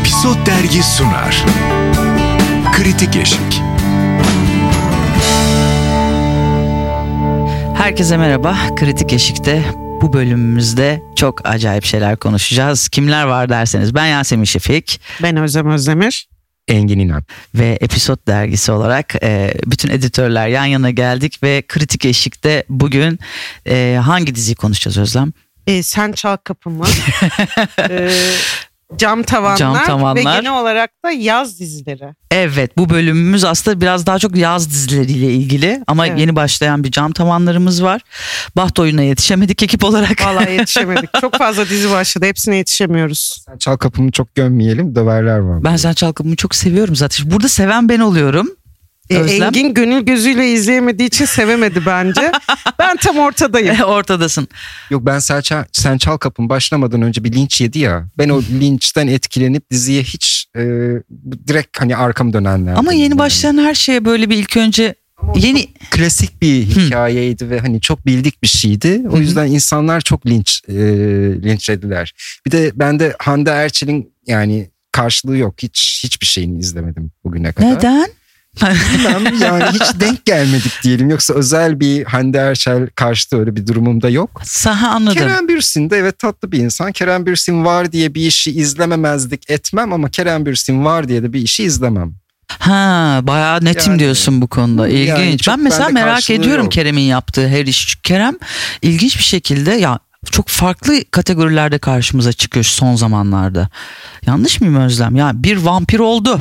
Episod Dergi sunar. Kritik Eşik. Herkese merhaba. Kritik Eşik'te bu bölümümüzde çok acayip şeyler konuşacağız. Kimler var derseniz ben Yasemin Şefik Ben Özlem Özdemir. Engin İnan. ve Episod dergisi olarak e, bütün editörler yan yana geldik ve Kritik Eşik'te bugün e, hangi diziyi konuşacağız Özlem? Ee, Sen Çal Kapımı. ee, Cam tavanlar, Cam Tavanlar. ve genel olarak da yaz dizileri. Evet bu bölümümüz aslında biraz daha çok yaz dizileriyle ilgili ama Evet. yeni başlayan bir cam tavanlarımız var. Baht oyununa yetişemedik ekip olarak. Vallahi yetişemedik. Çok fazla dizi başladı. Hepsine yetişemiyoruz. Sen çal kapımı çok gömmeyelim döverler var. Ben Sen Çalkapım'ı çok seviyorum zaten. Burada seven ben oluyorum. Ee, Özlem? Engin gönül gözüyle izleyemediği için sevemedi bence. ben tam ortadayım. Ortadasın. Yok ben sen çal, sen çal kapım başlamadan önce bir linç yedi ya. Ben o linçten etkilenip diziye hiç e, direkt hani arkam dönenler. Ama yeni başlayan her şeye böyle bir ilk önce yeni klasik bir hikayeydi ve hani çok bildik bir şeydi. O Hı hı. yüzden insanlar çok linç e, linçlediler. Bir de ben de Hande Erçel'in yani karşılığı yok. Hiç hiçbir şeyini izlemedim bugüne kadar. neden? Bilmem yani hiç denk gelmedik diyelim. Yoksa özel bir Hande Erçel karşıtı öyle bir durumum da yok. Saha anladım. Kerem Bürsin de evet tatlı bir insan. Kerem Bürsin var diye bir işi izlememezlik etmem ama Kerem Bürsin var diye de bir işi izlemem. Ha bayağı netim Yani- diyorsun bu konuda. İlginç. Yani ben mesela merak ediyorum. Kerem'in yaptığı her iş. Çünkü Kerem ilginç bir şekilde ya çok farklı kategorilerde karşımıza çıkıyor son zamanlarda. Yanlış mıyım Özlem? Ya bir vampir oldu.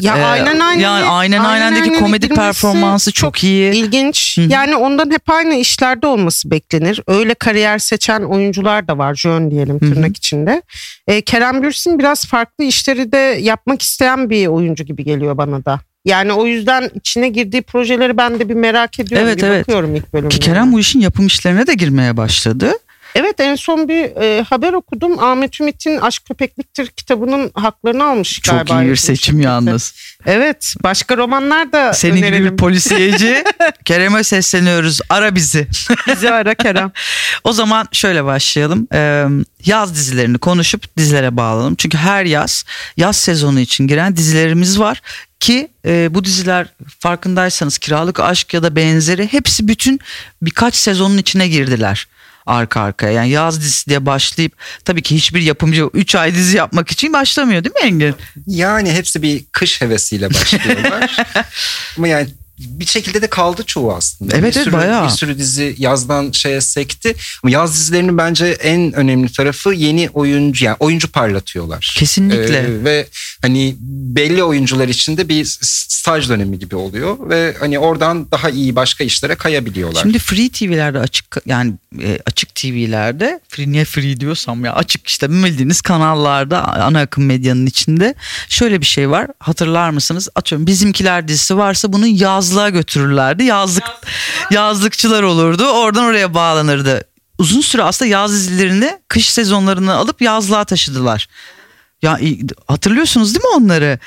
Ya Ee, aynen aynen. yani aynen aynendeki komedi performansı çok iyi. İlginç. Hı hı. Yani ondan hep aynı işlerde olması beklenir. Öyle kariyer seçen oyuncular da var. Jön diyelim tırnak içinde. Ee, Kerem Bürsin biraz farklı işleri de yapmak isteyen bir oyuncu gibi geliyor bana da. Yani o yüzden içine girdiği projeleri ben de bir merak ediyorum. Evet, bir evet. bakıyorum ilk bölümde. Ki Kerem bu işin yapım işlerine de girmeye başladı. Evet en son bir e, haber okudum. Ahmet Ümit'in Aşk Köpekliktir kitabının haklarını almış Çok galiba. iyi bir seçim şirketi. yalnız. Evet başka romanlar da Senin gibi önerelim. bir polisiyeci. Kerem'e sesleniyoruz. Ara bizi. Bizi ara Kerem. O zaman şöyle başlayalım. Ee, yaz dizilerini konuşup dizilere bağlanalım. Çünkü her yaz yaz sezonu için giren dizilerimiz var ki e, bu diziler farkındaysanız kiralık aşk ya da benzeri hepsi bütün birkaç sezonun içine girdiler arka arkaya. Yani yaz dizisi diye başlayıp tabii ki hiçbir yapımcı 3 ay dizi yapmak için başlamıyor değil mi Engin? Yani hepsi bir kış hevesiyle başlıyorlar. Ama yani bir şekilde de kaldı çoğu aslında. Evet, bir sürü, bayağı. Bir sürü dizi yazdan şeye sekti. Ama yaz dizilerinin bence en önemli tarafı yeni oyuncu yani oyuncu parlatıyorlar. Kesinlikle. Ee, ve hani belli oyuncular için de bir staj dönemi gibi oluyor ve hani oradan daha iyi başka işlere kayabiliyorlar. Şimdi free TV'lerde açık yani e, açık TV'lerde free niye free diyorsam ya açık işte bildiğiniz kanallarda ana akım medyanın içinde şöyle bir şey var hatırlar mısınız atıyorum bizimkiler dizisi varsa bunu yazlığa götürürlerdi. Yazlık yazlıkçılar olurdu. Oradan oraya bağlanırdı. Uzun süre aslında yaz dizilerini kış sezonlarını alıp yazlığa taşıdılar. Ya hatırlıyorsunuz değil mi onları?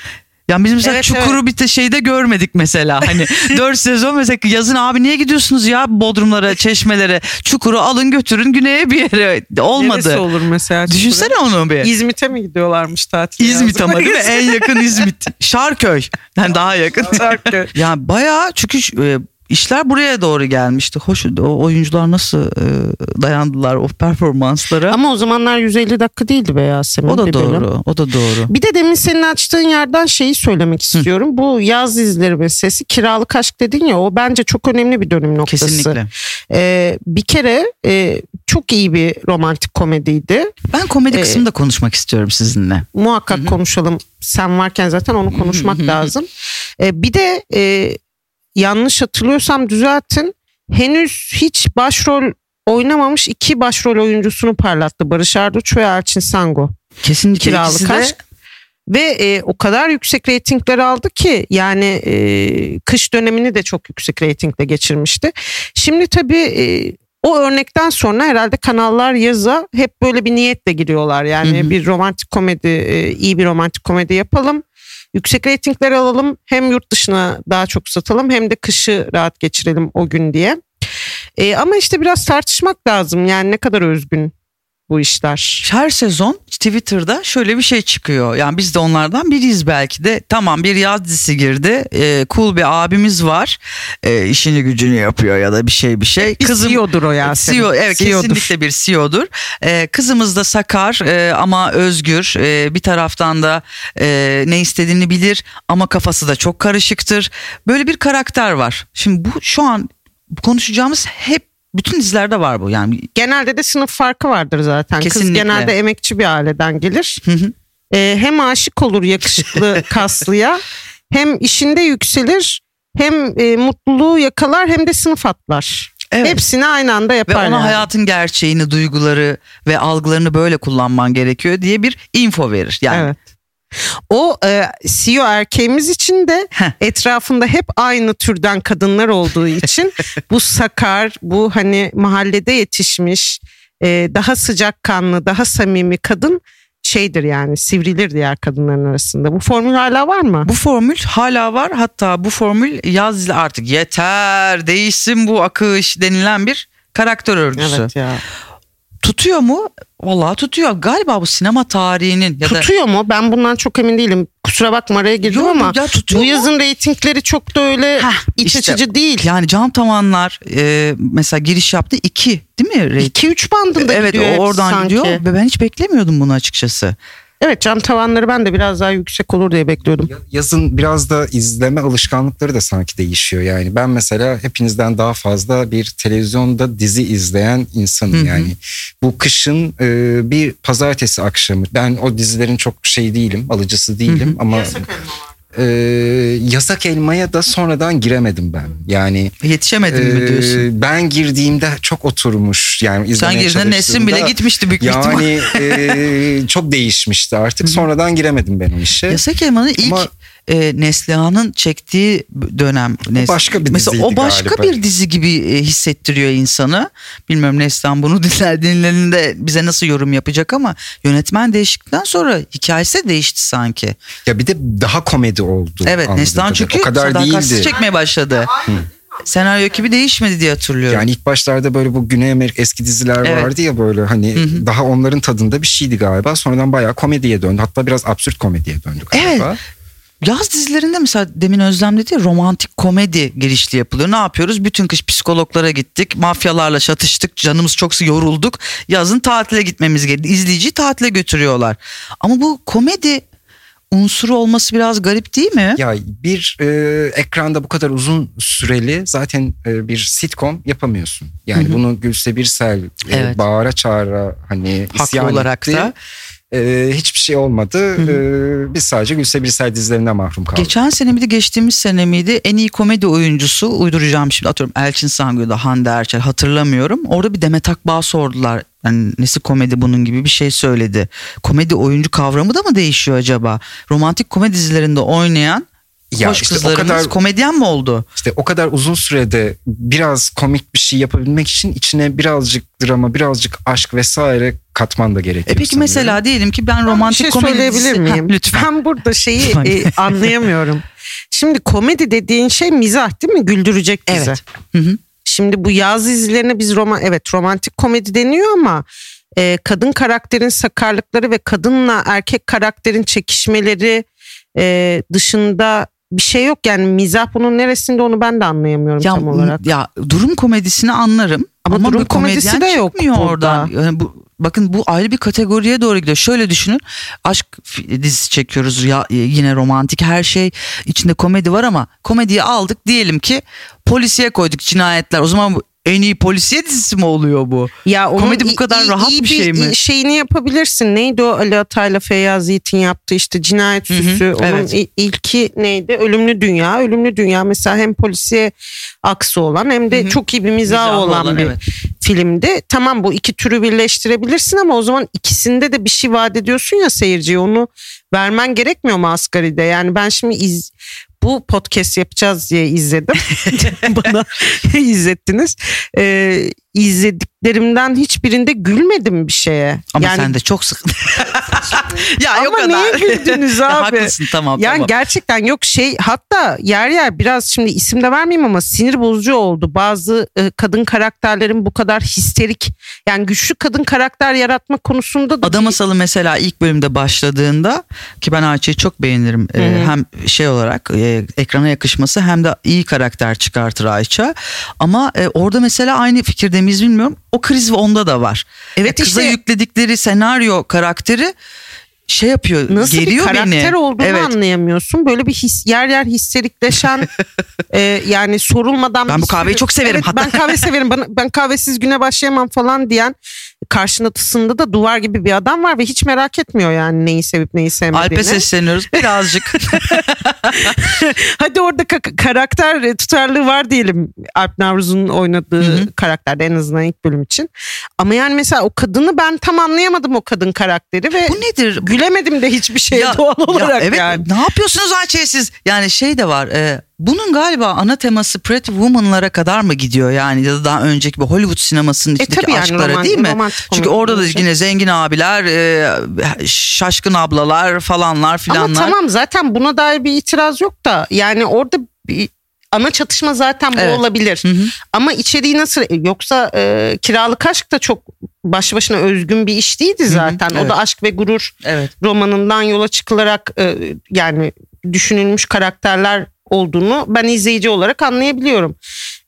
Yani biz mesela Evet, Çukur'u bir de şeyde görmedik mesela. Hani 4 sezon mesela yazın abi niye gidiyorsunuz ya Bodrumlara, Çeşmelere? Çukur'u alın götürün güneye bir yere. Olmadı. Neresi olur mesela? Düşünsene onu bir. İzmit'e mi gidiyorlarmış tatile? İzmit ama değil mi? En yakın İzmit. Şarköy. Yani daha yakın. Şarköy. ya bayağı çünkü e, işler buraya doğru gelmişti. Hoş o oyuncular nasıl e, dayandılar o performanslara. Ama o zamanlar 150 dakika değildi be Yasemin. o da bir bölüm. doğru. O da doğru. Bir de demin senin açtığın yerden şeyi söylemek istiyorum. Bu yaz dizileri meselesi kiralık aşk dedin ya o bence çok önemli bir dönüm noktası. Kesinlikle. Ee, bir kere e, çok iyi bir romantik komediydi. Ben komedi Ee, kısmında konuşmak istiyorum sizinle. Muhakkak konuşalım. Sen varken zaten onu konuşmak lazım. Ee, bir de e, yanlış hatırlıyorsam düzeltin. Henüz hiç başrol oynamamış iki başrol oyuncusunu parlattı. Barış Arduç ve Elçin Sango. Kesinlikle Kiralık ikisi de aşk. Ve e, o kadar yüksek reytingler aldı ki yani e, kış dönemini de çok yüksek reytingle geçirmişti. Şimdi tabii e, o örnekten sonra herhalde kanallar yaza hep böyle bir niyetle giriyorlar. Yani Hı hı. bir romantik komedi, e, iyi bir romantik komedi yapalım. Yüksek reytingler alalım. Hem yurt dışına daha çok satalım hem de kışı rahat geçirelim o gün diye. E, ama işte biraz tartışmak lazım. Yani ne kadar özgün bu işler. Her sezon Twitter'da şöyle bir şey çıkıyor. Yani biz de onlardan biriyiz belki de. Tamam bir yaz dizisi girdi. Ee, cool bir abimiz var. Ee, işini gücünü yapıyor ya da bir şey bir şey. Bir CEO'dur o Yasemin. CEO, evet CEO'dur. kesinlikle bir CEO'dur. Ee, kızımız da sakar e, ama özgür. Ee, bir taraftan da e, ne istediğini bilir ama kafası da çok karışıktır. Böyle bir karakter var. Şimdi bu şu an konuşacağımız hep bütün dizilerde var bu. Yani Genelde de sınıf farkı vardır zaten. Kız Kesinlikle. genelde emekçi bir aileden gelir. Hı hı. Ee, hem aşık olur yakışıklı kaslıya hem işinde yükselir hem e, mutluluğu yakalar hem de sınıf atlar. Evet. Hepsini aynı anda Ve yapar. ona yani. hayatın gerçeğini, duyguları ve algılarını böyle kullanman gerekiyor diye bir info verir. Yani Evet. O e, CEO erkeğimiz için de Heh. etrafında hep aynı türden kadınlar olduğu için bu sakar, bu hani mahallede yetişmiş, e, daha sıcakkanlı, daha samimi kadın şeydir yani sivrilir diğer kadınların arasında. Bu formül hala var mı? bu formül hala var. Hatta bu formül yaz artık yeter, değişsin bu akış denilen bir karakter örgüsü. Evet ya. Tutuyor mu? Vallahi tutuyor. Galiba bu sinema tarihinin ya da Tutuyor mu? Ben bundan çok emin değilim. Kusura bakma araya girdim Yok, ama ya tutuyor bu mu? yazın reytingleri çok da öyle Heh, iç işte. açıcı değil. yani Cam Tavanlar e, mesela giriş yaptı iki değil mi? Rating? 2-3 bandında Evet gidiyor o hepsi oradan sanki. gidiyor ve ben hiç beklemiyordum bunu açıkçası. Evet cam tavanları ben de biraz daha yüksek olur diye bekliyordum. Ya- Yazın biraz da izleme alışkanlıkları da sanki değişiyor yani. Ben mesela hepinizden daha fazla bir televizyonda dizi izleyen insanım Hı hı. yani. Bu kışın e, bir pazartesi akşamı ben o dizilerin çok şey değilim, alıcısı değilim ama e, yasak elmaya da sonradan giremedim ben. Yani Yetişemedim mi e, diyorsun? ben girdiğimde çok oturmuş yani Sen izlemeye girdiğinde Nesrin bile gitmişti büyük ihtimal. Yani e, çok değişmişti artık. Sonradan giremedim ben o işe. Yasak Elma'nın ilk Ama- e, Neslihan'ın çektiği dönem. Nes- başka bir Mesela o başka galiba. bir dizi gibi e, hissettiriyor insanı. Bilmiyorum Neslihan bunu dinler dinlerinde bize nasıl yorum yapacak ama yönetmen değiştikten sonra hikayesi de değişti sanki. Ya bir de daha komedi oldu. Evet Neslihan çünkü o kadar değildi. çekmeye başladı. Senaryo ekibi değişmedi diye hatırlıyorum. Yani ilk başlarda böyle bu Güney Amerika eski diziler Evet. vardı ya böyle hani daha onların tadında bir şeydi galiba. Sonradan bayağı komediye döndü. Hatta biraz absürt komediye döndü galiba. Evet. Yaz dizilerinde mesela demin Özlem dedi ya romantik komedi girişli yapılıyor. Ne yapıyoruz? Bütün kış psikologlara gittik. Mafyalarla çatıştık. Canımız çok yorulduk. Yazın tatile gitmemiz gerekti. İzleyiciyi tatile götürüyorlar. Ama bu komedi unsuru olması biraz garip değil mi? Ya bir e, ekranda bu kadar uzun süreli zaten e, bir sitcom yapamıyorsun. Yani bunu Gülse Birsel e, Evet. bağıra çağıra hani Haklı isyan olarak etti. da. E, hiçbir şey olmadı. E, biz sadece Gülse Birsel dizilerinden mahrum kaldık. Geçen sene miydi geçtiğimiz sene miydi en iyi komedi oyuncusu uyduracağım şimdi atıyorum Elçin Sangül'de Hande Erçel hatırlamıyorum. Orada bir Demet Akbağ sordular. Yani nesi komedi bunun gibi bir şey söyledi. Komedi oyuncu kavramı da mı değişiyor acaba? Romantik komedi dizilerinde oynayan Ya hoş işte o kızlarımız kadar- komedyen mi oldu? İşte o kadar uzun sürede biraz komik bir şey yapabilmek için içine birazcık drama, birazcık aşk vesaire katman da gerekiyor. E peki sanırım. mesela diyelim ki ben bir romantik şey komedi söyleyebilir miyim? Ha, lütfen. Ben burada şeyi e, anlayamıyorum. Şimdi komedi dediğin şey mizah değil mi? Güldürecek bizi. Evet. Hı hı. Şimdi bu yaz dizilerine biz roman evet romantik komedi deniyor ama e, kadın karakterin sakarlıkları ve kadınla erkek karakterin çekişmeleri e, dışında bir şey yok yani mizah bunun neresinde onu ben de anlayamıyorum Ya, tam olarak. ya durum komedisini anlarım. Ama Ama, durum komedisi de yok burada. oradan. Yani bu, bakın bu ayrı bir kategoriye doğru gidiyor. Şöyle düşünün. Aşk dizisi çekiyoruz ya e, yine romantik her şey içinde komedi var ama komediyi aldık diyelim ki polisiye koyduk cinayetler. O zaman en iyi polisiye dizisi mi oluyor bu? Ya Komedi bu kadar i- rahat iyi bir şey mi? Şeyini yapabilirsin. Neydi o Ali Atay'la Feyyaz Yiğit'in yaptığı işte cinayet Hı hı, süsü. Onun evet. ilki neydi? Ölümlü Dünya. Ölümlü Dünya mesela hem polisiye aksı olan hem de Hı hı. çok iyi bir mizahı Mizahı olan, olan, bir evet. filmdi. Tamam bu iki türü birleştirebilirsin ama o zaman ikisinde de bir şey vaat ediyorsun ya seyirciye onu vermen gerekmiyor mu asgaride? Yani ben şimdi iz, bu podcast yapacağız diye izledim. Bana izlettiniz. Ee, izlediklerimden hiçbirinde gülmedim bir şeye. Ama yani, sen de çok sık. ya Ama yok kadar. niye güldünüz abi? Haklısın tamam yani tamam. gerçekten yok şey hatta yer yer biraz şimdi isim de vermeyeyim ama sinir bozucu oldu. Bazı e, kadın karakterlerin bu kadar histerik yani güçlü kadın karakter yaratma konusunda da Ada Masalı mesela ilk bölümde başladığında ki ben Ayça'yı çok beğenirim. Hı. hem şey olarak e, ekrana yakışması hem de iyi karakter çıkartır Ayça. Ama e, orada mesela aynı fikirde miyiz bilmiyorum. O kriz onda da var. Evet E, Kıza işte- yükledikleri senaryo karakteri şey yapıyor nasıl geriyor bir karakter beni. olduğunu evet. anlayamıyorsun. Böyle bir his, yer yer histerikleşen e, yani sorulmadan Ben bu kahveyi sürü- çok severim Evet, hatta. ben kahve severim. Bana, ben kahvesiz güne başlayamam falan diyen karşınatısında da duvar gibi bir adam var ve hiç merak etmiyor yani neyi sevip neyi sevmediğini. Alp'e sesleniyoruz birazcık. Hadi orada ka- karakter tutarlığı var diyelim Alp Navruz'un oynadığı Hı hı. karakterde en azından ilk bölüm için. Ama yani mesela o kadını ben tam anlayamadım o kadın karakteri ve bu nedir? gülemedim de hiçbir şeye doğal olarak evet, yani. Ne yapıyorsunuz Ayça'ya siz? Yani şey de var. e, bunun galiba ana teması Pretty Woman'lara kadar mı gidiyor yani ya da daha önceki bir Hollywood sinemasının E içindeki tabii yani aşklara roman- değil mi? romantik Çünkü orada da yine zengin abiler, e, şaşkın ablalar falanlar filanlar. Ama tamam zaten buna dair bir itiraz yok da yani orada bir ana çatışma zaten bu Evet. olabilir. Hı hı. Ama içeriği nasıl yoksa e, kiralık aşk da çok baş başına özgün bir iş değildi zaten. O evet. da aşk ve gurur Evet. romanından yola çıkılarak e, yani düşünülmüş karakterler olduğunu ben izleyici olarak anlayabiliyorum.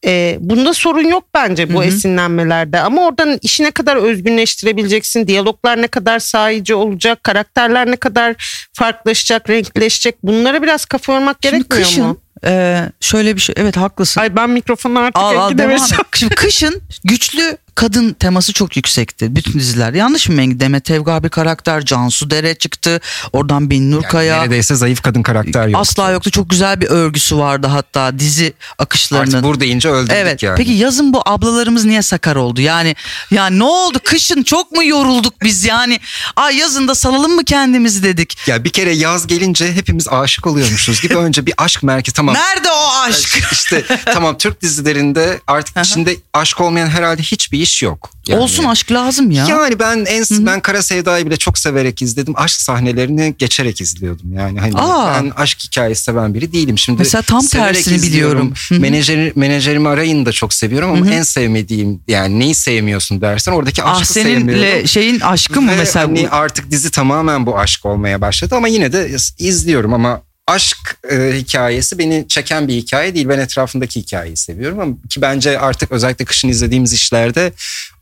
E, bunda sorun yok bence bu Hı hı. esinlenmelerde ama oradan işi ne kadar özgünleştirebileceksin, diyaloglar ne kadar sahici olacak, karakterler ne kadar farklılaşacak, renkleşecek bunlara biraz kafa yormak Şimdi gerekmiyor kışın mu? e, şöyle bir şey evet haklısın. Ay ben mikrofonu artık Al al devam. Şimdi kışın güçlü kadın teması çok yüksekti. Bütün diziler. Yanlış mı? Engin? Demet Evgar bir karakter. Cansu Dere çıktı. Oradan Binnur Yani Kaya. neredeyse zayıf kadın karakter yok. Asla yoktu. Çok güzel bir örgüsü vardı hatta dizi akışlarının. Artık burada ince öldürdük Evet. yani. Peki yazın bu ablalarımız niye sakar oldu? Yani ya ne oldu? Kışın çok mu yorulduk biz yani? Ay yazın da salalım mı kendimizi dedik. Ya bir kere yaz gelince hepimiz aşık oluyormuşuz gibi önce bir aşk merkezi tamam. Nerede o aşk? işte tamam Türk dizilerinde artık içinde aşk olmayan herhalde hiçbir iş yok. Yani- Olsun aşk lazım ya. Yani ben en ben Kara Sevda'yı bile çok severek izledim. Aşk sahnelerini geçerek izliyordum. Yani hani Aa. ben aşk hikayesi seven biri değilim. Şimdi Mesela tam tersini izliyorum. biliyorum. Menajeri, menajerimi arayın da çok seviyorum ama Hı hı. en sevmediğim yani neyi sevmiyorsun dersen oradaki aşkı Ah sevmiyorum. seninle şeyin aşkı mı Ve mesela? hani bu? artık dizi tamamen bu aşk olmaya başladı ama yine de izliyorum ama aşk e, hikayesi beni çeken bir hikaye değil. Ben etrafındaki hikayeyi seviyorum ama ki bence artık özellikle kışın izlediğimiz işlerde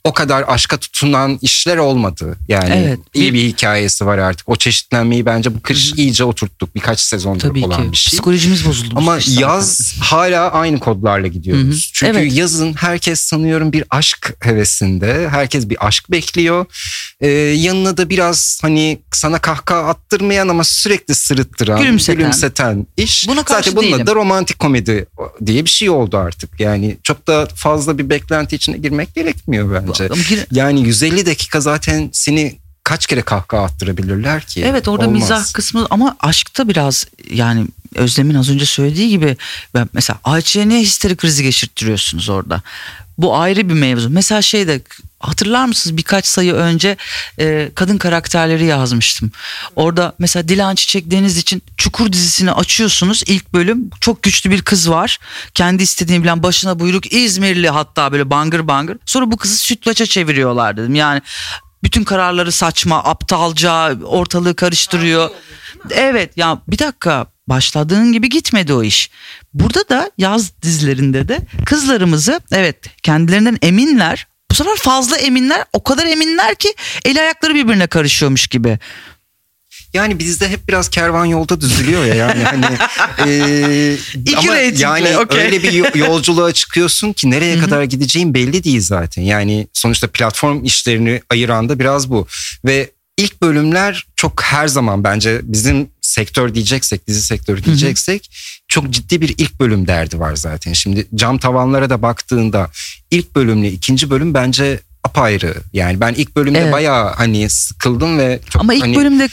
o kadar aşka tutunan işler olmadı. Yani Evet. iyi Bir- hikayesi var artık. O çeşitlenmeyi bence bu kış iyice oturttuk. Birkaç sezondur Tabii olan ki. bir şey. Psikolojimiz bozuldu. Ama zaten. yaz hala aynı kodlarla gidiyoruz. Hı hı. Çünkü Evet. yazın herkes sanıyorum bir aşk hevesinde. Herkes bir aşk bekliyor. Ee, yanına da biraz hani sana kahkaha attırmayan ama sürekli sırıttıran, Gülümseten. gülümseten iş. Buna karşı Zaten bunun değilim. da romantik komedi diye bir şey oldu artık. Yani çok da fazla bir beklenti içine girmek gerekmiyor bence. Ama gir- Yani 150 dakika zaten seni kaç kere kahkaha attırabilirler ki? Evet orada Olmaz. mizah kısmı ama aşkta biraz yani Özlem'in az önce söylediği gibi ben mesela Ayça'ya niye histeri krizi geçirttiriyorsunuz orada? Bu ayrı bir mevzu. Mesela şeyde hatırlar mısınız birkaç sayı önce e, kadın karakterleri yazmıştım. Orada mesela Dilan Çiçek Deniz için Çukur dizisini açıyorsunuz. İlk bölüm çok güçlü bir kız var. Kendi istediğini bilen başına buyruk İzmirli hatta böyle bangır bangır. Sonra bu kızı sütlaça çeviriyorlar dedim. Yani bütün kararları saçma, aptalca, ortalığı karıştırıyor. Evet ya bir dakika başladığın gibi gitmedi o iş. Burada da yaz dizilerinde de kızlarımızı evet kendilerinden eminler. Bu sefer fazla eminler o kadar eminler ki el ayakları birbirine karışıyormuş gibi. Yani bizde hep biraz kervan yolda düzülüyor ya yani hani e, İki ama reytingli, yani okey. öyle bir yo- yolculuğa çıkıyorsun ki nereye kadar gideceğin belli değil zaten. Yani sonuçta platform işlerini ayıran da biraz bu ve ilk bölümler çok her zaman bence bizim sektör diyeceksek dizi sektörü diyeceksek çok ciddi bir ilk bölüm derdi var zaten. Şimdi cam tavanlara da baktığında ilk bölümle ikinci bölüm bence apayrı. Yani ben ilk bölümde Evet. bayağı hani sıkıldım ve çok Ama ilk hani bölümde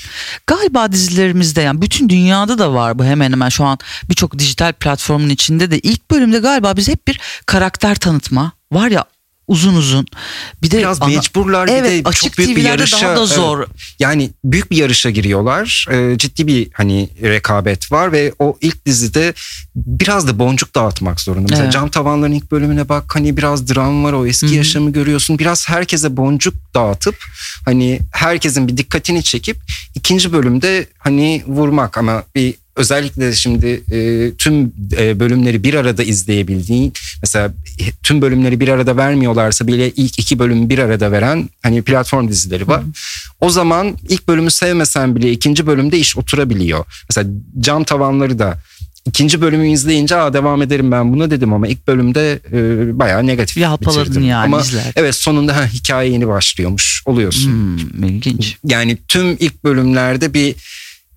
galiba dizilerimizde yani bütün dünyada da var bu hemen hemen şu an birçok dijital platformun içinde de ilk bölümde galiba biz hep bir karakter tanıtma var ya uzun uzun. Bir de Biraz ana- mecburlar bir Evet, de açık çok büyük bir TV'lerde yarışa. daha da zor. Yani büyük bir yarışa giriyorlar. Ee, ciddi bir hani rekabet var ve o ilk dizide biraz da boncuk dağıtmak zorunda. Mesela Evet. Cam Tavanların ilk bölümüne bak hani biraz dram var o eski Hı hı. yaşamı görüyorsun. Biraz herkese boncuk dağıtıp hani herkesin bir dikkatini çekip ikinci bölümde hani vurmak ama bir özellikle şimdi e, tüm e, bölümleri bir arada izleyebildiğin mesela e, tüm bölümleri bir arada vermiyorlarsa bile ilk iki bölümü bir arada veren hani platform dizileri var. O zaman ilk bölümü sevmesen bile ikinci bölümde iş oturabiliyor. Mesela cam tavanları da ikinci bölümü izleyince Aa, devam ederim ben buna dedim ama ilk bölümde e, bayağı negatif Yalpaladın bitirdim. yani ama izlerken. evet sonunda ha, hikaye yeni başlıyormuş oluyorsun. Hmm, ilginç. Yani tüm ilk bölümlerde bir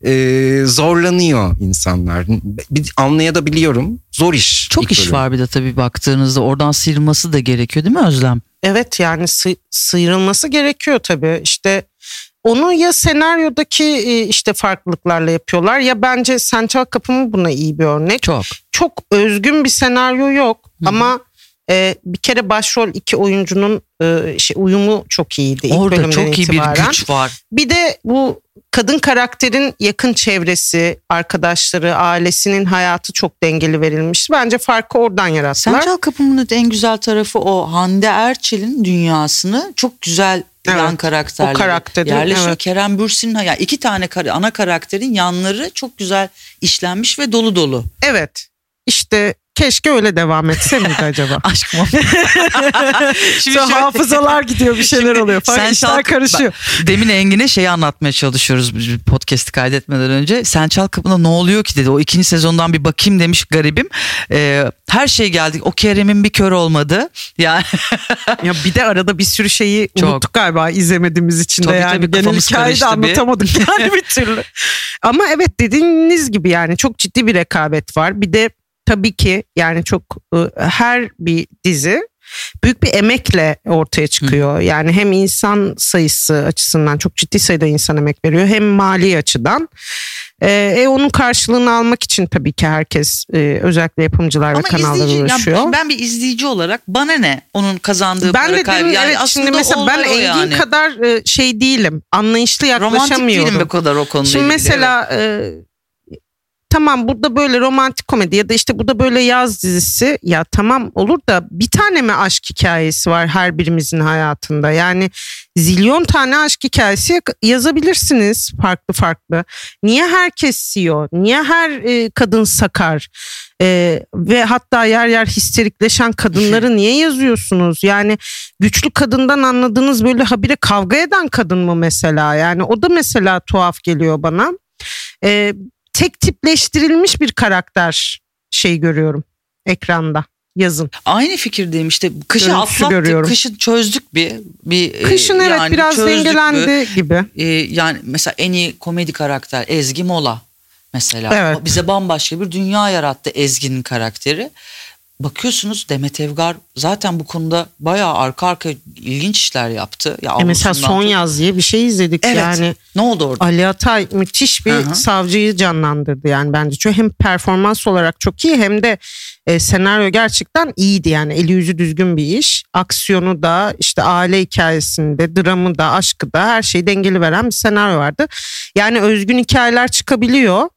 e, zorlanıyor insanlar. Bir anlayabiliyorum. Zor iş. Çok iş bölüm. var bir de tabii baktığınızda oradan sıyrılması da gerekiyor değil mi Özlem? Evet yani sı- sıyrılması gerekiyor tabii. İşte onu ya senaryodaki e, işte farklılıklarla yapıyorlar ya bence Central Kapımı buna iyi bir örnek. Çok. Çok özgün bir senaryo yok ama e, bir kere başrol iki oyuncunun e, şey, uyumu çok iyiydi. ilk Orada çok iyi bir güç var. Bir de bu kadın karakterin yakın çevresi, arkadaşları, ailesinin hayatı çok dengeli verilmiş. Bence farkı oradan yarattılar. Central Kapımı'nın en güzel tarafı o Hande Erçel'in dünyasını çok güzel Evet, yan karakterleri o karakteri, yerleşiyor. evet. Kerem Bürsin'in yani iki tane ana karakterin yanları çok güzel işlenmiş ve dolu dolu. Evet. İşte keşke öyle devam etse miydi acaba? Aşkım. Şimdi Sonra şöyle- hafızalar gidiyor bir şeyler Şimdi oluyor falan Central- işler karışıyor. Bak, Demin Engin'e şeyi anlatmaya çalışıyoruz podcast'i kaydetmeden önce. Central Kapı'nda ne oluyor ki dedi. O ikinci sezondan bir bakayım demiş garibim. Ee, her şey geldi. O Kerem'in bir kör olmadı. Yani Ya bir de arada bir sürü şeyi Çok. unuttuk galiba izlemediğimiz için de yani. tabii, Genel hikayeyi de anlatamadık yani bir türlü. Ama evet dediğiniz gibi yani çok ciddi bir rekabet var. Bir de tabii ki yani çok e, her bir dizi büyük bir emekle ortaya çıkıyor. Yani hem insan sayısı açısından çok ciddi sayıda insan emek veriyor hem mali açıdan. E, e, onun karşılığını almak için tabii ki herkes e, özellikle yapımcılar ve ama kanallar izleyici, yani uğraşıyor. ben bir izleyici olarak bana ne onun kazandığı Ben para de kaybı. demin Yani evet aslında şimdi mesela ben Engin yani. kadar şey değilim. Anlayışlı romantik yaklaşamıyorum. değilim bu kadar o konuda. Şimdi mesela e, tamam burada böyle romantik komedi ya da işte bu da böyle yaz dizisi. Ya tamam olur da bir tane mi aşk hikayesi var her birimizin hayatında? Yani zilyon tane aşk hikayesi yazabilirsiniz farklı farklı. Niye herkes CEO? Niye her e, kadın sakar? E, ve hatta yer yer histerikleşen kadınları niye yazıyorsunuz? Yani güçlü kadından anladığınız böyle habire kavga eden kadın mı mesela? Yani o da mesela tuhaf geliyor bana. E, tek tipleştirilmiş bir karakter şey görüyorum ekranda yazın. Aynı fikirdeyim işte kışı Görüntüsü atlattık görüyorum. kışı çözdük bir. bir e, Kışın evet yani biraz dengelendi gibi. E, yani mesela en iyi komedi karakter Ezgi Mola mesela. Evet. Bize bambaşka bir dünya yarattı Ezgi'nin karakteri. Bakıyorsunuz Demet Evgar zaten bu konuda bayağı arka arka ilginç işler yaptı. Ya E mesela Son Yaz diye bir şey izledik Evet. yani. Ne oldu orada? Ali Atay müthiş bir Hı hı. savcıyı canlandırdı yani bence. Çünkü hem performans olarak çok iyi hem de e, senaryo gerçekten iyiydi yani. Eli yüzü düzgün bir iş. Aksiyonu da işte aile hikayesinde, dramı da, aşkı da her şeyi dengeli veren bir senaryo vardı. Yani özgün hikayeler çıkabiliyor.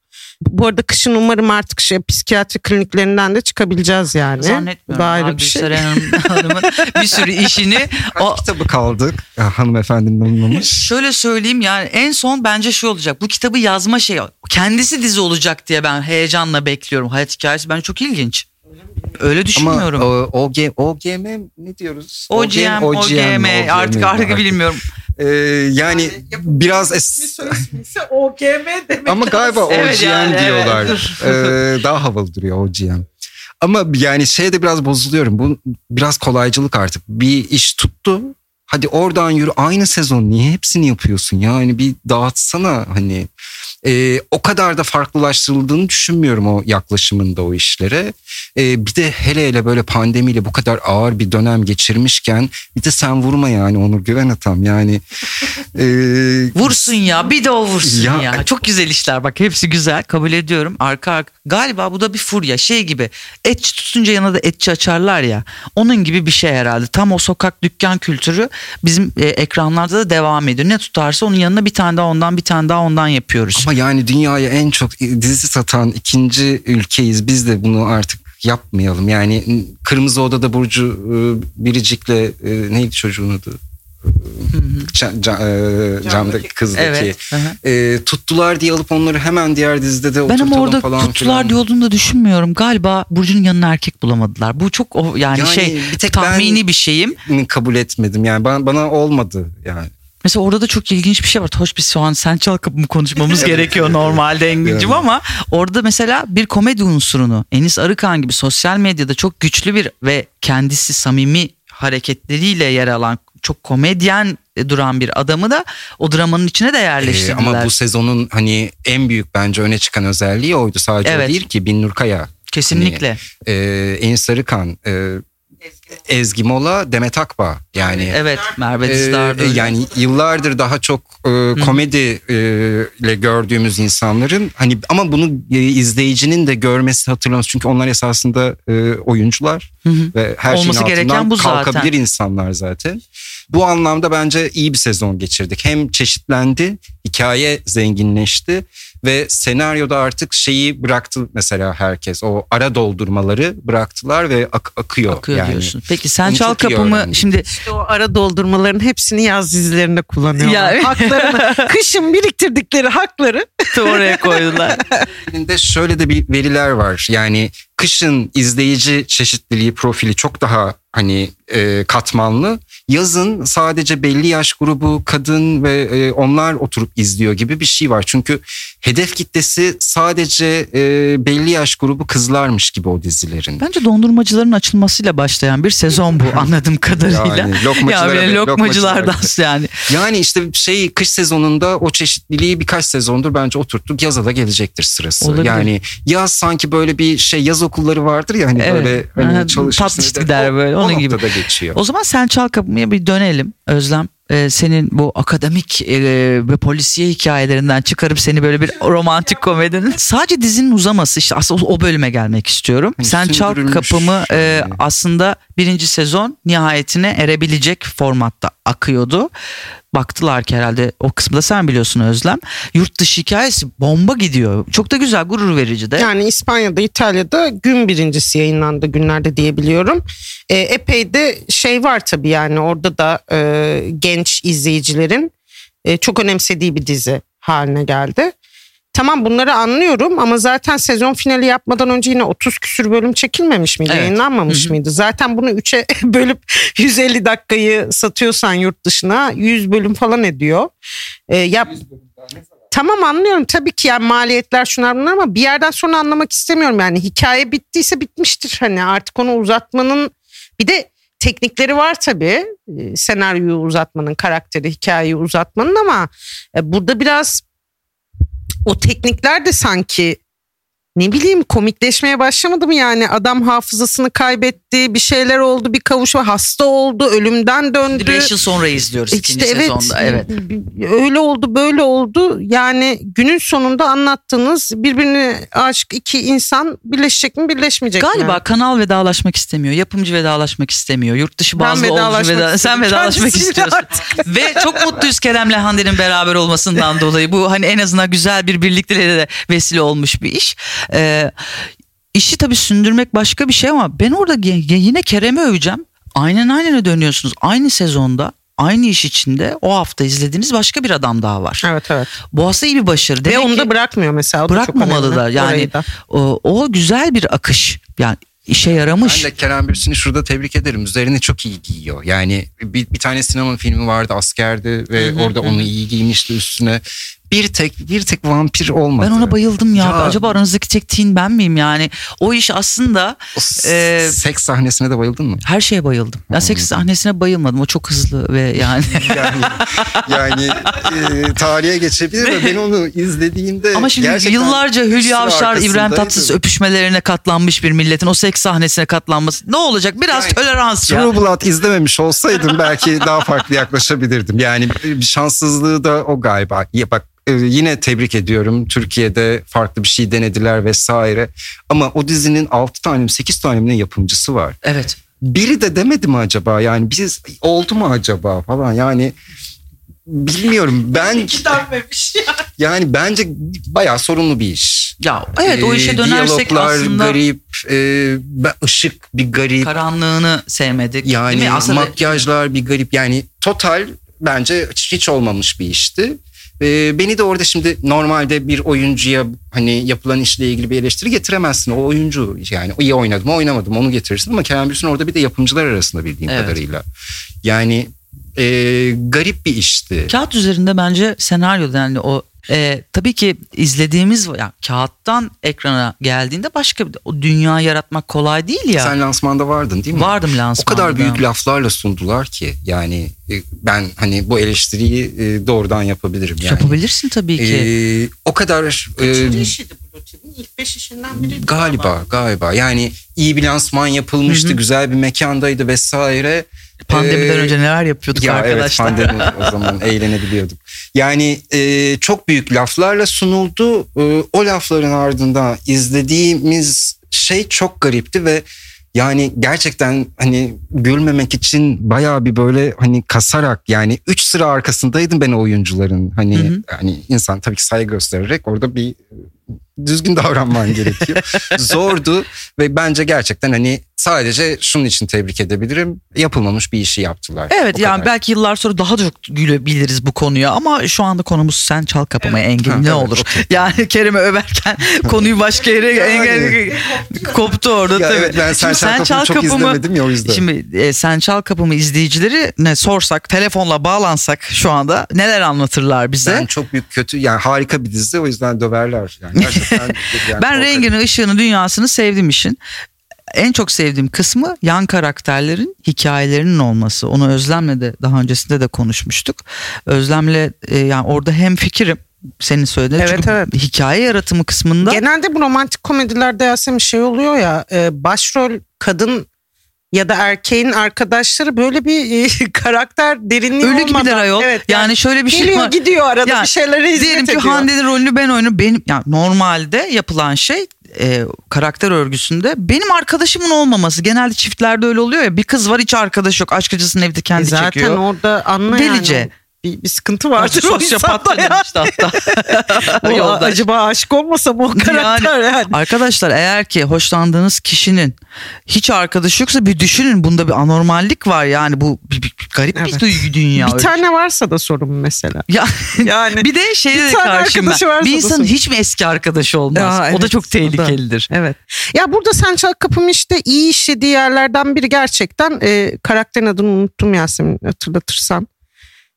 Bu arada kışın umarım artık şey, psikiyatri kliniklerinden de çıkabileceğiz yani. Zannetmiyorum. Ayrı bir şey. Hanım'ın bir sürü işini o, Kaç kitabı kaldı hanımefendinin alınmamış. Şöyle söyleyeyim yani en son bence şu olacak. Bu kitabı yazma şeyi kendisi dizi olacak diye ben heyecanla bekliyorum. Hayat hikayesi bence çok ilginç. Öyle Ama düşünmüyorum. o, OG, OGM ne diyoruz? OGM, OGM, artık artık bilmiyorum. Ee, yani biraz es- OGM demek. ama galiba OGM Evet yani, diyorlar. evet. Ee, daha havalı duruyor OGM. Ama yani şeyde biraz bozuluyorum. Bu biraz kolaycılık artık. Bir iş tuttu. Hadi oradan yürü. Aynı sezon niye hepsini yapıyorsun? Yani bir dağıtsana hani. E, o kadar da farklılaştırıldığını düşünmüyorum o yaklaşımında o işlere. E, bir de hele hele böyle pandemiyle bu kadar ağır bir dönem geçirmişken bir de sen vurma yani Onur Güven Atam yani. E, Vursun ya bir de o vursun ya. Ya- Çok güzel işler bak hepsi güzel kabul ediyorum. Arka arka galiba bu da bir furya şey gibi etçi tutunca yanına da etçi açarlar ya. Onun gibi bir şey herhalde. Tam o sokak dükkan kültürü bizim e, ekranlarda da devam ediyor. Ne tutarsa onun yanına bir tane daha ondan bir tane daha ondan yapıyoruz. Ama yani dünyaya en çok dizi satan ikinci ülkeyiz. Biz de bunu artık yapmayalım. Yani Kırmızı Oda'da Burcu e, Biricik'le e, neydi çocuğun adı? Can, can, e, camdaki kızdaki. Evet. E, tuttular diye alıp onları hemen diğer dizide de Ben ama orada falan tuttular diye olduğunu da düşünmüyorum. Galiba Burcu'nun yanına erkek bulamadılar. Bu çok o yani, Yani şey bir tek tahmini ben- bir şeyim. kabul etmedim. Yani bana, bana olmadı yani. Mesela orada da çok ilginç bir şey var. Hoş biz şu an sen çal kapımı konuşmamız gerekiyor normalde Engin'cim Yani. ama orada mesela bir komedi unsurunu Enis Arıkan gibi sosyal medyada çok güçlü bir ve kendisi samimi hareketleriyle yer alan çok komedyen duran bir adamı da o dramanın içine de Ee, yerleştirdiler. ama bu sezonun hani en büyük bence öne çıkan özelliği oydu. Sadece Evet. o değil ki Binnur Kaya. Kesinlikle. e, Enis Sarıkan, e, Ezgi Mola, Demet Akbağ. Yani evet Merve e, Dizdar da e, öyle. yani yıllardır daha çok e, komedi e, ile gördüğümüz insanların hani ama bunu e, izleyicinin de görmesi hatırlaması çünkü onlar esasında e, oyuncular Hı hı. ve her Olması şeyin gereken altından bu zaten. kalkabilir insanlar zaten. Bu anlamda bence iyi bir sezon geçirdik. Hem çeşitlendi, hikaye zenginleşti ve senaryoda artık şeyi bıraktı mesela herkes. O ara doldurmaları bıraktılar ve ak- akıyor. akıyor yani. diyorsun. Peki sen Bunu çal kapımı şimdi İşte o ara doldurmaların hepsini yaz dizilerinde kullanıyorlar. Ya- Haklarını, kışın biriktirdikleri hakları oraya koydular. Elinde şöyle de bir veriler var. Yani kışın izleyici çeşitliliği profili çok daha hani e, katmanlı. Yazın sadece belli yaş grubu kadın ve e, onlar oturup izliyor gibi bir şey var. Çünkü hedef kitlesi sadece e, belli yaş grubu kızlarmış gibi o dizilerin. Bence dondurmacıların açılmasıyla başlayan bir sezon bu anladığım kadarıyla. Yani lokmacılara ya böyle ve lokmacılardan lokmacılar yani. Yani işte şey kış sezonunda o çeşitliliği birkaç sezondur bence oturttuk. Yaza da gelecektir sırası. Olabilir. Yani yaz sanki böyle bir şey yaz okulları vardır ya hani Evet. böyle hani çalışırsın. tatlış işte. gider böyle, onun gibi. Geçiyor. O zaman sen çal kapımıya bir dönelim Özlem. Ee, senin bu akademik e, ve polisiye hikayelerinden çıkarıp seni böyle bir romantik komedinin sadece dizinin uzaması işte aslında o, bölüme gelmek istiyorum. Hani sen çal kapımı e, aslında birinci sezon nihayetine erebilecek formatta akıyordu. Baktılar ki herhalde o kısmı da sen biliyorsun Özlem. Yurt dışı hikayesi bomba gidiyor. Çok da güzel gurur verici de. Yani İspanya'da, İtalya'da gün birincisi yayınlandı günlerde diyebiliyorum. E, epey de şey var tabii yani orada da e, genç izleyicilerin e, çok önemsediği bir dizi haline geldi. Tamam bunları anlıyorum ama zaten sezon finali yapmadan önce yine 30 küsür bölüm çekilmemiş miydi? Evet. Yayınlanmamış Hı hı. mıydı? Zaten bunu 3'e bölüp 150 dakikayı satıyorsan yurt dışına 100 bölüm falan ediyor. E, yap, Tamam anlıyorum tabii ki yani maliyetler şunlar bunlar ama bir yerden sonra anlamak istemiyorum yani hikaye bittiyse bitmiştir hani artık onu uzatmanın bir de teknikleri var tabii Ee, senaryoyu uzatmanın karakteri hikayeyi uzatmanın ama e, burada biraz o teknikler de sanki ne bileyim komikleşmeye başlamadı mı yani adam hafızasını kaybetti bir şeyler oldu bir kavuşma hasta oldu ölümden döndü. Beş yıl sonra izliyoruz ikinci İşte evet, sezonda. Evet. öyle oldu böyle oldu yani günün sonunda anlattığınız birbirine aşık iki insan birleşecek mi birleşmeyecek mi? Galiba kanal vedalaşmak istemiyor. Yapımcı vedalaşmak istemiyor. Yurt dışı Ben bazı vedalaşmak oyuncu veda- sen istiyorum. vedalaşmak istiyorsun. artık. Ve çok mutluyuz Kerem'le Hande'nin beraber olmasından dolayı. Bu hani en azından güzel bir birlikteliğe de vesile olmuş bir iş. Ee, işi tabii sündürmek başka bir şey ama ben orada yine Kerem'i öveceğim. Aynen aynına dönüyorsunuz. Aynı sezonda aynı iş içinde o hafta izlediğiniz başka bir adam daha var. Evet evet. Bu aslında iyi bir başarı. Ve Demek onu ki- da bırakmıyor mesela. O da çok bırakmamalı önemli. da yani da. o, o güzel bir akış yani işe Ben yaramış. de Kerem Bürsin'i şurada tebrik ederim. Üzerine çok iyi giyiyor. Yani bir, bir tane sinema filmi vardı askerdi ve Hı hı, orada hı onu iyi giymişti üstüne. Bir tek bir tek vampir olmadı. Ben ona bayıldım ya. Ya- Acaba aranızdaki tek teen ben miyim yani? O iş aslında O Ee, seks sahnesine de bayıldın mı? her şeye bayıldım. Ya seks sahnesine bayılmadım. O çok hızlı ve yani. Yani yani e, tarihe geçebilir ve ben onu izlediğimde Ama şimdi yıllarca Hülya Avşar, İbrahim. Tatlıses öpüşmelerine katlanmış bir milletin o seks sahnesine katlanması. Ne olacak? Biraz Yani tolerans ya. True Blood izlememiş olsaydım belki daha farklı yaklaşabilirdim. Yani bir şanssızlığı da o galiba. Ya bak e, yine tebrik ediyorum. Türkiye'de farklı bir şey denediler vesaire. Ama o dizinin 6 tane mi 8 tane yapımcısı var. Evet. Biri de demedi mi acaba yani biz oldu mu acaba falan yani bilmiyorum ben yani bence bayağı sorunlu bir iş. Ya evet o işe Ee, dönersek diyaloglar aslında garip, e, ışık bir garip. karanlığını sevmedik. Yani Değil mi? Aslında makyajlar bir garip yani total bence hiç olmamış bir işti. Ee, beni de orada şimdi normalde bir oyuncuya hani yapılan işle ilgili bir eleştiri getiremezsin. O oyuncu yani iyi oynadım oynamadım onu getirirsin ama Kerem Bürsin orada bir de yapımcılar arasında bildiğim Evet. kadarıyla. Yani e, garip bir işti. kağıt üzerinde bence senaryo yani o e, tabii ki izlediğimiz ya kağıttan ekrana geldiğinde başka bir o dünya yaratmak kolay değil ya. Sen lansmanda vardın değil mi? Vardım O lansmanda. kadar büyük laflarla sundular ki yani e, ben hani bu eleştiriyi e, doğrudan yapabilirim. Yani. Yapabilirsin tabii ki. Ee, o kadar e, Kaçıncı işiydi bu rutinin? İlk beş işinden biriydi. galiba galiba yani iyi bir lansman yapılmıştı Hı hı. güzel bir mekandaydı vesaire. Pandemiden Ee, önce neler yapıyorduk ya arkadaşlar. evet pandemi o zaman eğlenebiliyorduk. Yani e, çok büyük laflarla sunuldu. E, o lafların ardından izlediğimiz şey çok garipti ve yani gerçekten hani gülmemek için bayağı bir böyle hani kasarak yani üç sıra arkasındaydım ben oyuncuların. Hani Hı hı. hani insan tabii ki saygı göstererek orada bir düzgün davranman gerekiyor. Zordu ve bence gerçekten hani sadece şunun için tebrik edebilirim. Yapılmamış bir işi yaptılar. Evet O yani kadar. belki yıllar sonra daha çok gülebiliriz bu konuya ama şu anda konumuz sen çal kapıma Engin Ha, ne evet, olur. okey. Yani Kerem'i överken konuyu başka yere Yani. engel koptu orada Ya tabii. evet, ben sen, Şimdi Çal Kapımı çok izlemedim ya o yüzden. Şimdi e, sen çal kapımı izleyicileri ne sorsak telefonla bağlansak şu anda neler anlatırlar bize? ben çok büyük kötü yani harika bir dizi o yüzden döverler. Yani gerçekten, yani Ben rengini, ışığını, dünyasını sevdim işin. En çok sevdiğim kısmı yan karakterlerin hikayelerinin olması. Onu Özlem'le de daha öncesinde de konuşmuştuk. Özlem'le e, yani orada hem fikrim senin söylediğin. Evet, Çünkü evet. hikaye yaratımı kısmında Genelde bu romantik komedilerde Yasemin şey oluyor ya e, başrol kadın ya da erkeğin arkadaşları böyle bir e, karakter derinliği ölü olmadan. gibiler ayol. Evet, yani, şöyle bir şey geliyor var. gidiyor arada Yani bir şeylere hizmet Diyelim ki ediyor. Hande'nin rolünü ben oynuyorum. Benim yani normalde yapılan şey e, karakter örgüsünde benim arkadaşımın olmaması. Genelde çiftlerde öyle oluyor ya. Bir kız var hiç arkadaş yok. Aşk acısını evde E kendi Zaten çekiyor. orada anla Delice. yani. Bir, bir sıkıntı vardır o Sosyopat insanda ya. demişti hatta. O, acaba aşık olmasa mı o karakter yani? Arkadaşlar eğer ki hoşlandığınız kişinin hiç arkadaşı yoksa bir düşünün bunda bir anormallik var yani bu bir, bir- bir garip Evet. bir duygu dünya. bir öyle. tane varsa da sorun mesela. ya, Yani bir de şeyde bir de tane karşıyım ben. Bir insanın hiç mi eski arkadaşı olmaz? Ya o da evet, çok o da. tehlikelidir. Evet. Ya burada sen çal kapım işte iyi işlediği yerlerden biri gerçekten e, karakterin adını unuttum Yasemin hatırlatırsan.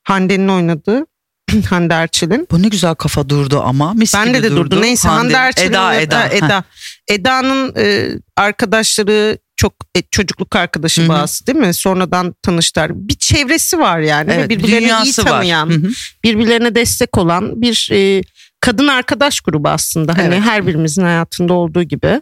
Hande'nin oynadığı Hande Erçel'in. Bu ne güzel kafa durdu ama mis Bende gibi de durdu. Neyse Hande, Erçel'in Eda Eda. Eda. Eda'nın e, arkadaşları çok e, çocukluk arkadaşı bazı değil mi? Sonradan tanıştılar. Bir çevresi var yani. Evet, ve birbirlerini iyi tanıyan, Hı hı. birbirlerine destek olan bir e, kadın arkadaş grubu aslında. Hani Evet. her birimizin hayatında olduğu gibi.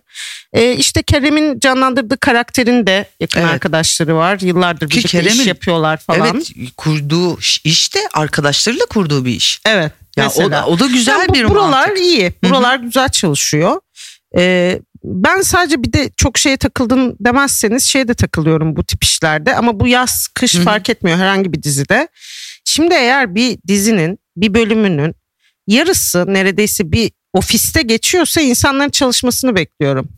E, işte Kerem'in canlandırdığı karakterin de yakın Evet. arkadaşları var. Yıllardır Ki birlikte iş yapıyorlar falan. Evet kurduğu iş de arkadaşlarıyla kurduğu bir iş. Evet. Ya o, da- o da güzel Yani bu- bir buralar mantık. iyi. Buralar güzel çalışıyor. Ee, ben sadece bir de çok şeye takıldın demezseniz şeye de takılıyorum bu tip işlerde ama bu yaz kış Hı hı. fark etmiyor herhangi bir dizide. Şimdi eğer bir dizinin bir bölümünün yarısı neredeyse bir ofiste geçiyorsa insanların çalışmasını bekliyorum.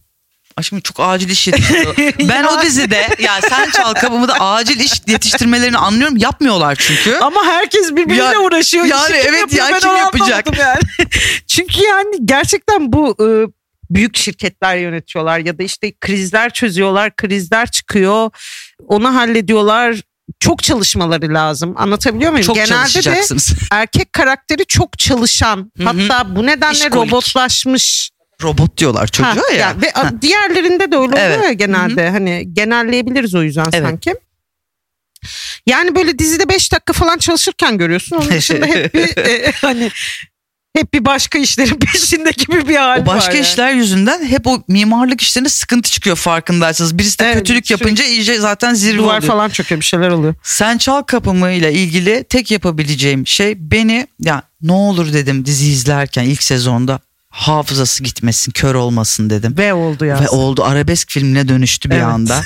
Şimdi çok acil iş yetiştiriyor. ben o dizide ya sen çal kapımı da acil iş yetiştirmelerini anlıyorum. Yapmıyorlar çünkü. Ama herkes birbiriyle Ya- uğraşıyor. yani İşi kim evet yapıyor? ya, Ben kim yapacak? Yani. Çünkü yani gerçekten bu e, büyük şirketler yönetiyorlar ya da işte krizler çözüyorlar, krizler çıkıyor. Onu hallediyorlar. Çok çalışmaları lazım. Anlatabiliyor muyum? Çok Genelde de erkek karakteri çok çalışan. Hı hı. Hatta bu nedenle İşkolik. robotlaşmış. Robot diyorlar çocuğa Ha, ya. Ve Ha. diğerlerinde de öyle oluyor Evet. ya genelde. Hani genelleyebiliriz o yüzden Evet. sanki. Yani böyle dizide 5 dakika falan çalışırken görüyorsun. Onun dışında hep bir e, hani hep bir başka işlerin peşinde gibi bir hal O başka var yani. işler yüzünden hep o mimarlık işlerinde sıkıntı çıkıyor farkındaysanız. Birisi de Evet, kötülük yapınca iyice zaten zirve Duvar oluyor. falan çöküyor bir şeyler oluyor. Sen çal kapımı ile ilgili tek yapabileceğim şey beni ya ne olur dedim dizi izlerken ilk sezonda hafızası gitmesin, kör olmasın dedim. Ve oldu ya. Ve oldu arabesk filmine dönüştü bir Evet. anda.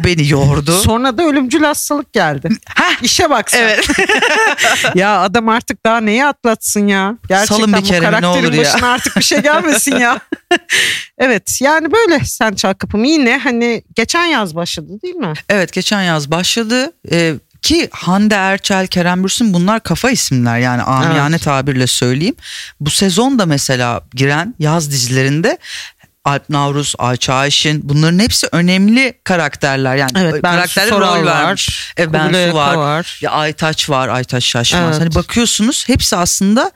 O beni yordu. Sonra da ölümcül hastalık geldi. Heh, İşe bak sen. evet. Ya adam artık daha neyi atlatsın ya? Gerçekten Salın bir bu kere ne karakterin olur ya? başına artık bir şey gelmesin ya. evet yani böyle sen çal kapımı yine hani geçen yaz başladı değil mi? Evet geçen yaz başladı. Ee, ki Hande Erçel, Kerem Bürsin bunlar kafa isimler yani amiyane tabirle söyleyeyim. Bu sezon da mesela giren yaz dizilerinde Alp Navruz, Ayça Ayşin bunların hepsi önemli karakterler. Yani Evet ben karakterler rol var. vermiş. E, ben Kubilay Su Aka var. var. Ya Aytaç var, Aytaç Şaşmaz. Evet. Hani bakıyorsunuz hepsi aslında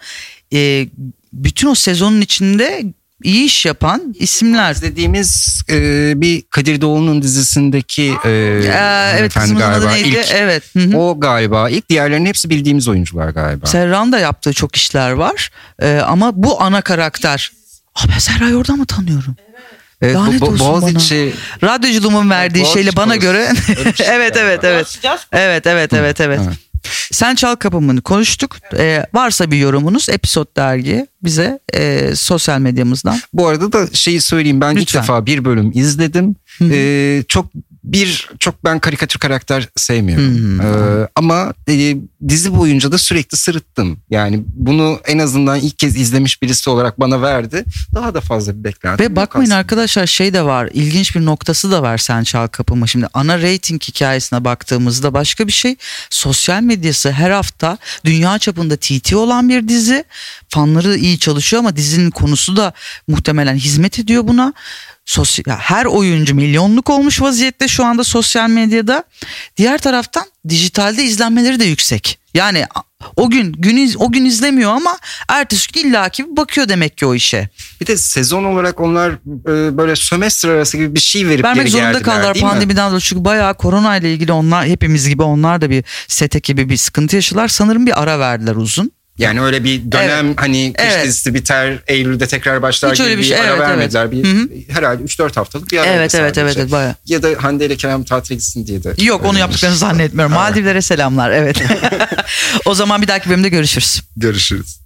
e, bütün o sezonun içinde iyi iş yapan isimler. dediğimiz e, bir Kadir Doğulu'nun dizisindeki e, Ee, evet adı galiba. neydi? İlk, Evet. hı hı. o galiba ilk diğerlerinin hepsi bildiğimiz oyuncular galiba. Serran da yaptığı çok işler var. Ee, ama bu ana karakter. Aa, ben Serra'yı oradan mı tanıyorum? Evet, Lanet bu, bu, olsun Boğaziçi Radyoculuğumun verdiği Boğaziçi şeyle bana göre şey evet evet evet. Evet evet evet evet. Evet. Sen çal kapımını konuştuk. Ee, varsa bir yorumunuz Episod dergi bize e, sosyal medyamızdan. Bu arada da şeyi söyleyeyim ben ilk Lütfen. defa bir bölüm izledim. Hı hı. Ee, çok bir çok ben karikatür karakter sevmiyorum. Hı. Ee, ama e, dizi boyunca da sürekli sırıttım. Yani bunu en azından ilk kez izlemiş birisi olarak bana verdi. Daha da fazla bir beklentim. Ve bakmayın aslında. arkadaşlar şey de var ilginç bir noktası da var Sen Çal Kapımı. Şimdi ana rating hikayesine baktığımızda başka bir şey. Sosyal medyası her hafta dünya çapında TT olan bir dizi. Fanları iyi çalışıyor ama dizinin konusu da muhtemelen hizmet ediyor buna. Sosyal, ya her oyuncu milyonluk olmuş vaziyette şu anda sosyal medyada. Diğer taraftan dijitalde izlenmeleri de yüksek. Yani o gün gün iz- o gün izlemiyor ama ertesi gün illaki bakıyor demek ki o işe. Bir de sezon olarak onlar e, böyle sömestr arası gibi bir şey verip vermek geri zorunda kaldılar pandemiden dolayı. Çünkü bayağı korona ile ilgili onlar hepimiz gibi onlar da bir sete gibi bir sıkıntı yaşadılar. Sanırım bir ara verdiler uzun. Yani öyle bir dönem hani kış Evet. dizisi biter Eylül'de tekrar başlar Hiç gibi öyle bir bir, şey, ara evet, vermediler. evet. Bir. Herhalde 3-4 haftalık bir ara evet evet evet evet bayağı. Ya da Hande ile Kerem tatile gitsin diye de. Yok onu yaptıklarını zannetmiyorum. Maldivlere selamlar evet. o zaman bir dahaki bölümde görüşürüz. Görüşürüz.